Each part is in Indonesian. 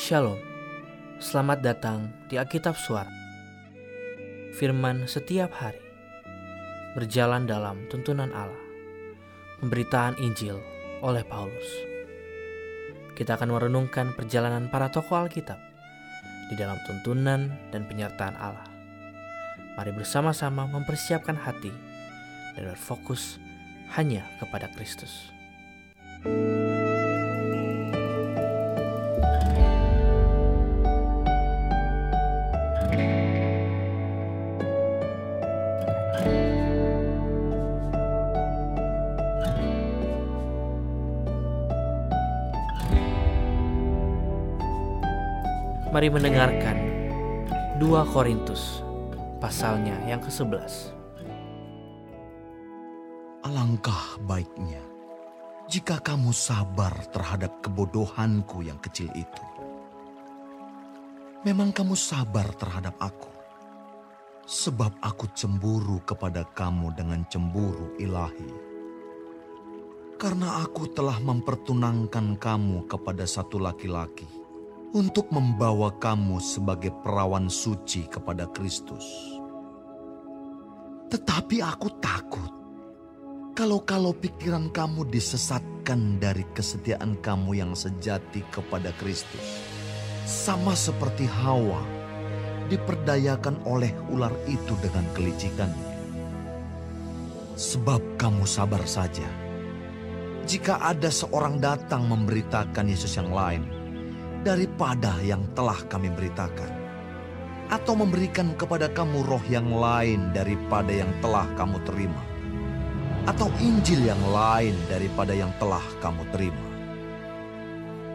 Shalom, selamat datang di Alkitab Suara. Firman setiap hari berjalan dalam tuntunan Allah. Pemberitaan Injil oleh Paulus. Kita akan merenungkan perjalanan para tokoh Alkitab di dalam tuntunan dan penyertaan Allah. Mari bersama-sama mempersiapkan hati dan berfokus hanya kepada Kristus. Mari mendengarkan 2 Korintus pasalnya yang ke-11. Alangkah baiknya jika kamu sabar terhadap kebodohanku yang kecil itu. Memang kamu sabar terhadap aku, sebab aku cemburu kepada kamu dengan cemburu ilahi. Karena aku telah mempertunangkan kamu kepada satu laki-laki untuk membawa kamu sebagai perawan suci kepada Kristus. Tetapi aku takut kalau-kalau pikiran kamu disesatkan dari kesetiaan kamu yang sejati kepada Kristus. Sama seperti Hawa diperdayakan oleh ular itu dengan kelicikannya. Sebab kamu sabar saja. Jika ada seorang datang memberitakan Yesus yang lain, daripada yang telah kami beritakan, atau memberikan kepada kamu roh yang lain daripada yang telah kamu terima, atau Injil yang lain daripada yang telah kamu terima.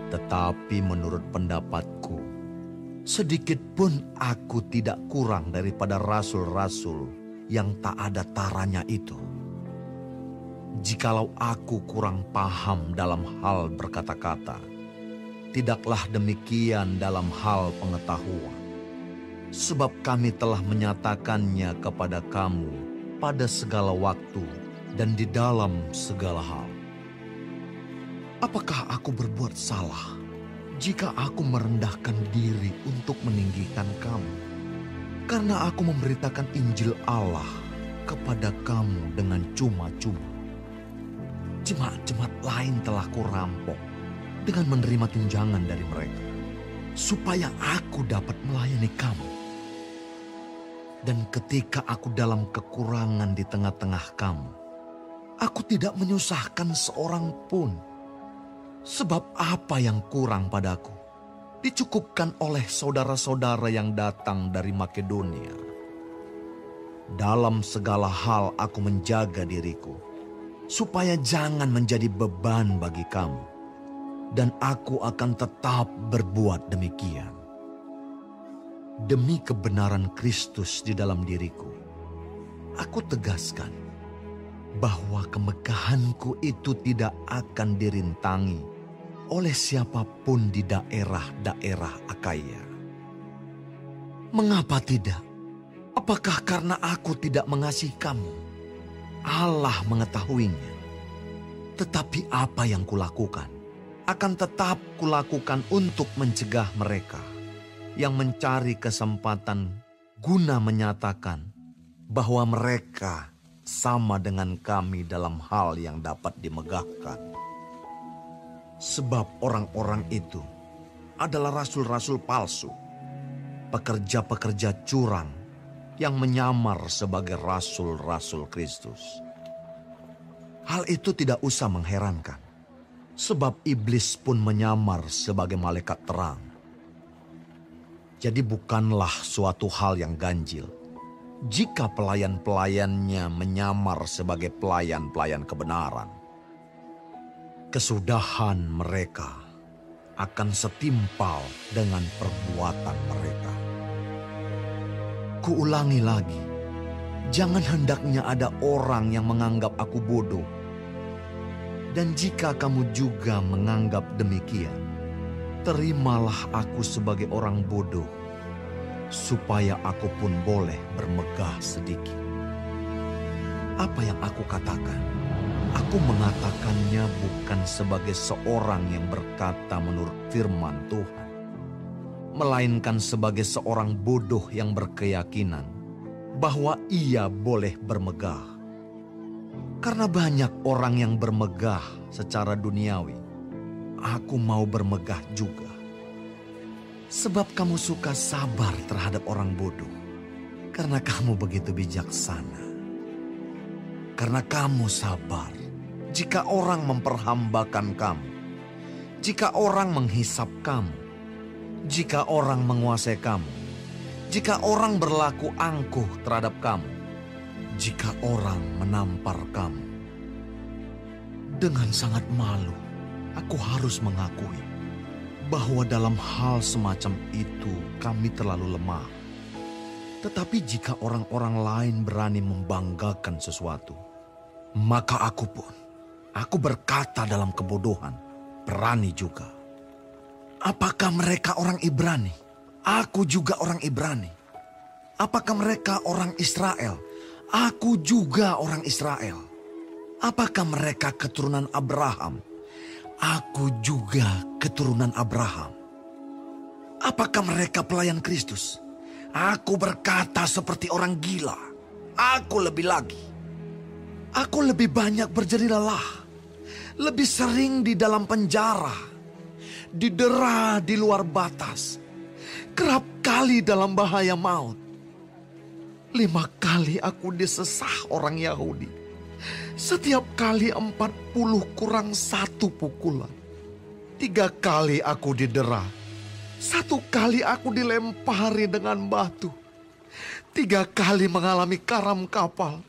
Tetapi menurut pendapatku, sedikit pun aku tidak kurang daripada rasul-rasul yang tak ada taranya itu. Jikalau aku kurang paham dalam hal berkata-kata, tidaklah demikian dalam hal pengetahuan. Sebab kami telah menyatakannya kepada kamu pada segala waktu dan di dalam segala hal. Apakah aku berbuat salah jika aku merendahkan diri untuk meninggikan kamu? Karena aku memberitakan Injil Allah kepada kamu dengan cuma-cuma. Jemaat-jemaat lain telah kurampok dengan menerima tunjangan dari mereka, supaya aku dapat melayani kamu. Dan ketika aku dalam kekurangan di tengah-tengah kamu, aku tidak menyusahkan seorang pun. Sebab apa yang kurang padaku dicukupkan oleh saudara-saudara yang datang dari Makedonia. Dalam segala hal aku menjaga diriku, supaya jangan menjadi beban bagi kamu. Dan aku akan tetap berbuat demikian. Demi kebenaran Kristus di dalam diriku, aku tegaskan bahwa kemegahanku itu tidak akan dirintangi oleh siapa pun di daerah-daerah Akaya. Mengapa tidak? Apakah karena aku tidak mengasihi kamu? Allah mengetahuinya. Tetapi apa yang kulakukan akan tetap kulakukan untuk mencegah mereka yang mencari kesempatan guna menyatakan bahwa mereka sama dengan kami dalam hal yang dapat dimegahkan. Sebab orang-orang itu adalah rasul-rasul palsu, pekerja-pekerja curang yang menyamar sebagai rasul-rasul Kristus. Hal itu tidak usah mengherankan, sebab iblis pun menyamar sebagai malaikat terang. Jadi bukanlah suatu hal yang ganjil jika pelayan-pelayannya menyamar sebagai pelayan-pelayan kebenaran kesudahan mereka akan setimpal dengan perbuatan mereka. Kuulangi lagi, jangan hendaknya ada orang yang menganggap aku bodoh. Dan jika kamu juga menganggap demikian, terimalah aku sebagai orang bodoh, supaya aku pun boleh bermegah sedikit. Apa yang aku katakan? Aku mengatakannya bukan sebagai seorang yang berkata menurut firman Tuhan, melainkan sebagai seorang bodoh yang berkeyakinan bahwa ia boleh bermegah. Karena banyak orang yang bermegah secara duniawi, aku mau bermegah juga. Sebab kamu suka sabar terhadap orang bodoh, karena kamu begitu bijaksana. Karena kamu sabar jika orang memperhambakan kamu, jika orang menghisap kamu, jika orang menguasai kamu, jika orang berlaku angkuh terhadap kamu, jika orang menampar kamu. Dengan sangat malu, aku harus mengakui bahwa dalam hal semacam itu kami terlalu lemah. Tetapi jika orang-orang lain berani membanggakan sesuatu, maka aku pun, aku berkata dalam kebodohan, berani juga. Apakah mereka orang Ibrani? Aku juga orang Ibrani. Apakah mereka orang Israel? Aku juga orang Israel. Apakah mereka keturunan Abraham? Aku juga keturunan Abraham. Apakah mereka pelayan Kristus? Aku berkata seperti orang gila. Aku lebih lagi. Aku lebih banyak berjeri lelah. Lebih sering di dalam penjara didera di luar batas, kerap kali dalam bahaya maut. Lima kali aku disesah orang Yahudi. Setiap kali empat puluh kurang satu pukulan. Tiga kali aku didera. Satu kali aku dilempari dengan batu. Tiga kali mengalami karam kapal.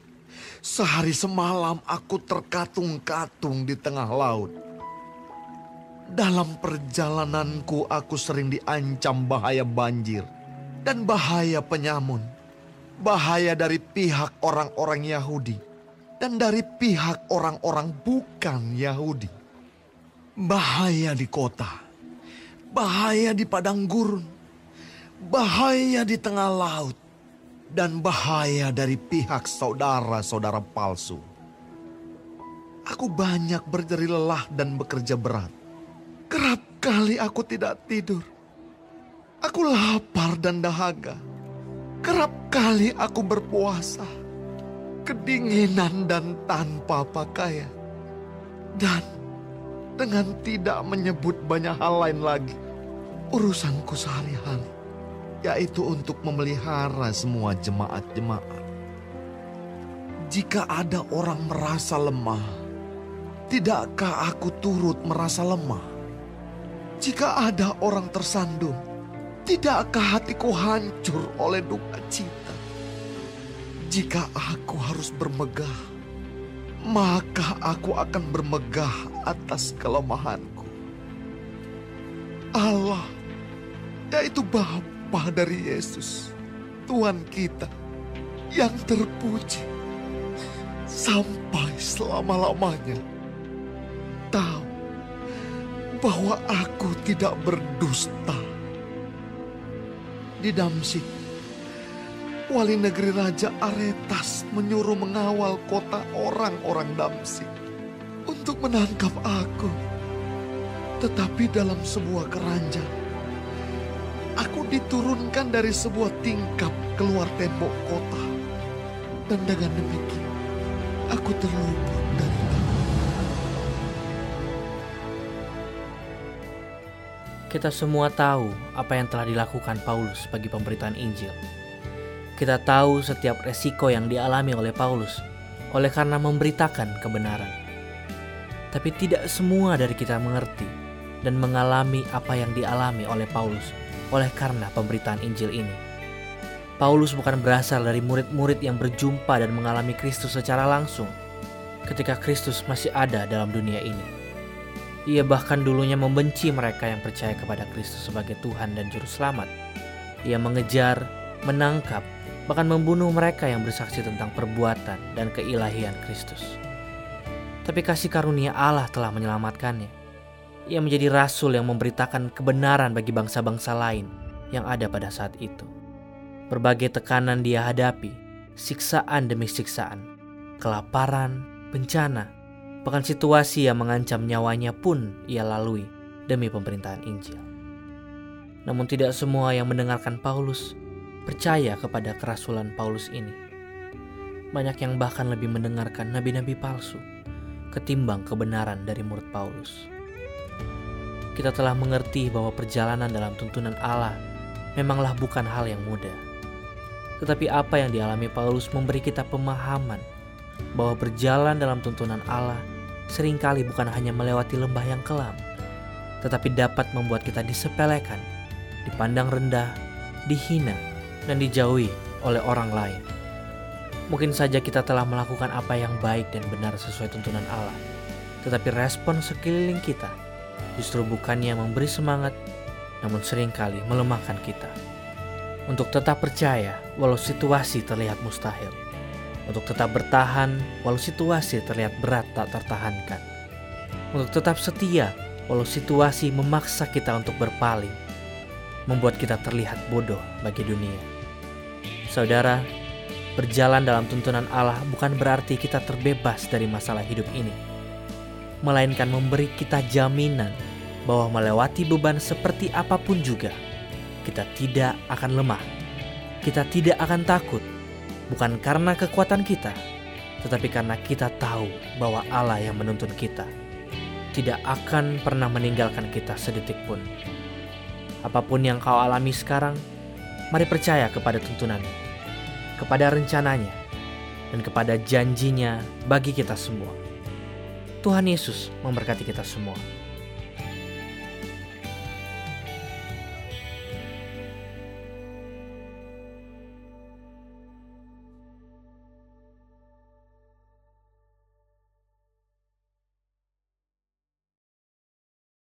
Sehari semalam aku terkatung-katung di tengah laut dalam perjalananku aku sering diancam bahaya banjir dan bahaya penyamun. Bahaya dari pihak orang-orang Yahudi dan dari pihak orang-orang bukan Yahudi. Bahaya di kota, bahaya di padang gurun, bahaya di tengah laut, dan bahaya dari pihak saudara-saudara palsu. Aku banyak berderi lelah dan bekerja berat Kerap kali aku tidak tidur. Aku lapar dan dahaga. Kerap kali aku berpuasa. Kedinginan dan tanpa pakaian. Dan dengan tidak menyebut banyak hal lain lagi. Urusanku sehari-hari. Yaitu untuk memelihara semua jemaat-jemaat. Jika ada orang merasa lemah, tidakkah aku turut merasa lemah? Jika ada orang tersandung, tidakkah hatiku hancur oleh duka cita? Jika aku harus bermegah, maka aku akan bermegah atas kelemahanku. Allah, yaitu Bapa dari Yesus, Tuhan kita yang terpuji sampai selama-lamanya. Tahu bahwa aku tidak berdusta. Di Damsik, wali negeri Raja Aretas menyuruh mengawal kota orang-orang Damsik untuk menangkap aku. Tetapi dalam sebuah keranjang, aku diturunkan dari sebuah tingkap keluar tembok kota. Dan dengan demikian, aku terluput Kita semua tahu apa yang telah dilakukan Paulus bagi pemberitaan Injil. Kita tahu setiap resiko yang dialami oleh Paulus oleh karena memberitakan kebenaran. Tapi tidak semua dari kita mengerti dan mengalami apa yang dialami oleh Paulus oleh karena pemberitaan Injil ini. Paulus bukan berasal dari murid-murid yang berjumpa dan mengalami Kristus secara langsung ketika Kristus masih ada dalam dunia ini. Ia bahkan dulunya membenci mereka yang percaya kepada Kristus sebagai Tuhan dan Juru Selamat. Ia mengejar, menangkap, bahkan membunuh mereka yang bersaksi tentang perbuatan dan keilahian Kristus. Tapi kasih karunia Allah telah menyelamatkannya. Ia menjadi rasul yang memberitakan kebenaran bagi bangsa-bangsa lain yang ada pada saat itu. Berbagai tekanan dia hadapi, siksaan demi siksaan, kelaparan, bencana, Bahkan situasi yang mengancam nyawanya pun ia lalui demi pemerintahan Injil. Namun tidak semua yang mendengarkan Paulus percaya kepada kerasulan Paulus ini. Banyak yang bahkan lebih mendengarkan nabi-nabi palsu ketimbang kebenaran dari murid Paulus. Kita telah mengerti bahwa perjalanan dalam tuntunan Allah memanglah bukan hal yang mudah. Tetapi apa yang dialami Paulus memberi kita pemahaman bahwa berjalan dalam tuntunan Allah sering kali bukan hanya melewati lembah yang kelam, tetapi dapat membuat kita disepelekan dipandang rendah, dihina, dan dijauhi oleh orang lain. Mungkin saja kita telah melakukan apa yang baik dan benar sesuai tuntunan Allah, tetapi respon sekeliling kita justru bukannya memberi semangat, namun sering kali melemahkan kita. Untuk tetap percaya walau situasi terlihat mustahil. Untuk tetap bertahan walau situasi terlihat berat tak tertahankan. Untuk tetap setia walau situasi memaksa kita untuk berpaling membuat kita terlihat bodoh bagi dunia. Saudara, berjalan dalam tuntunan Allah bukan berarti kita terbebas dari masalah hidup ini, melainkan memberi kita jaminan bahwa melewati beban seperti apa pun juga, kita tidak akan lemah, kita tidak akan takut, bukan karena kekuatan kita, tetapi karena kita tahu bahwa Allah yang menuntun kita tidak akan pernah meninggalkan kita sedetik pun. Apa pun yang kau alami sekarang, mari percaya kepada tuntunannya, kepada rencananya, dan kepada janjinya bagi kita semua. Tuhan Yesus memberkati kita semua.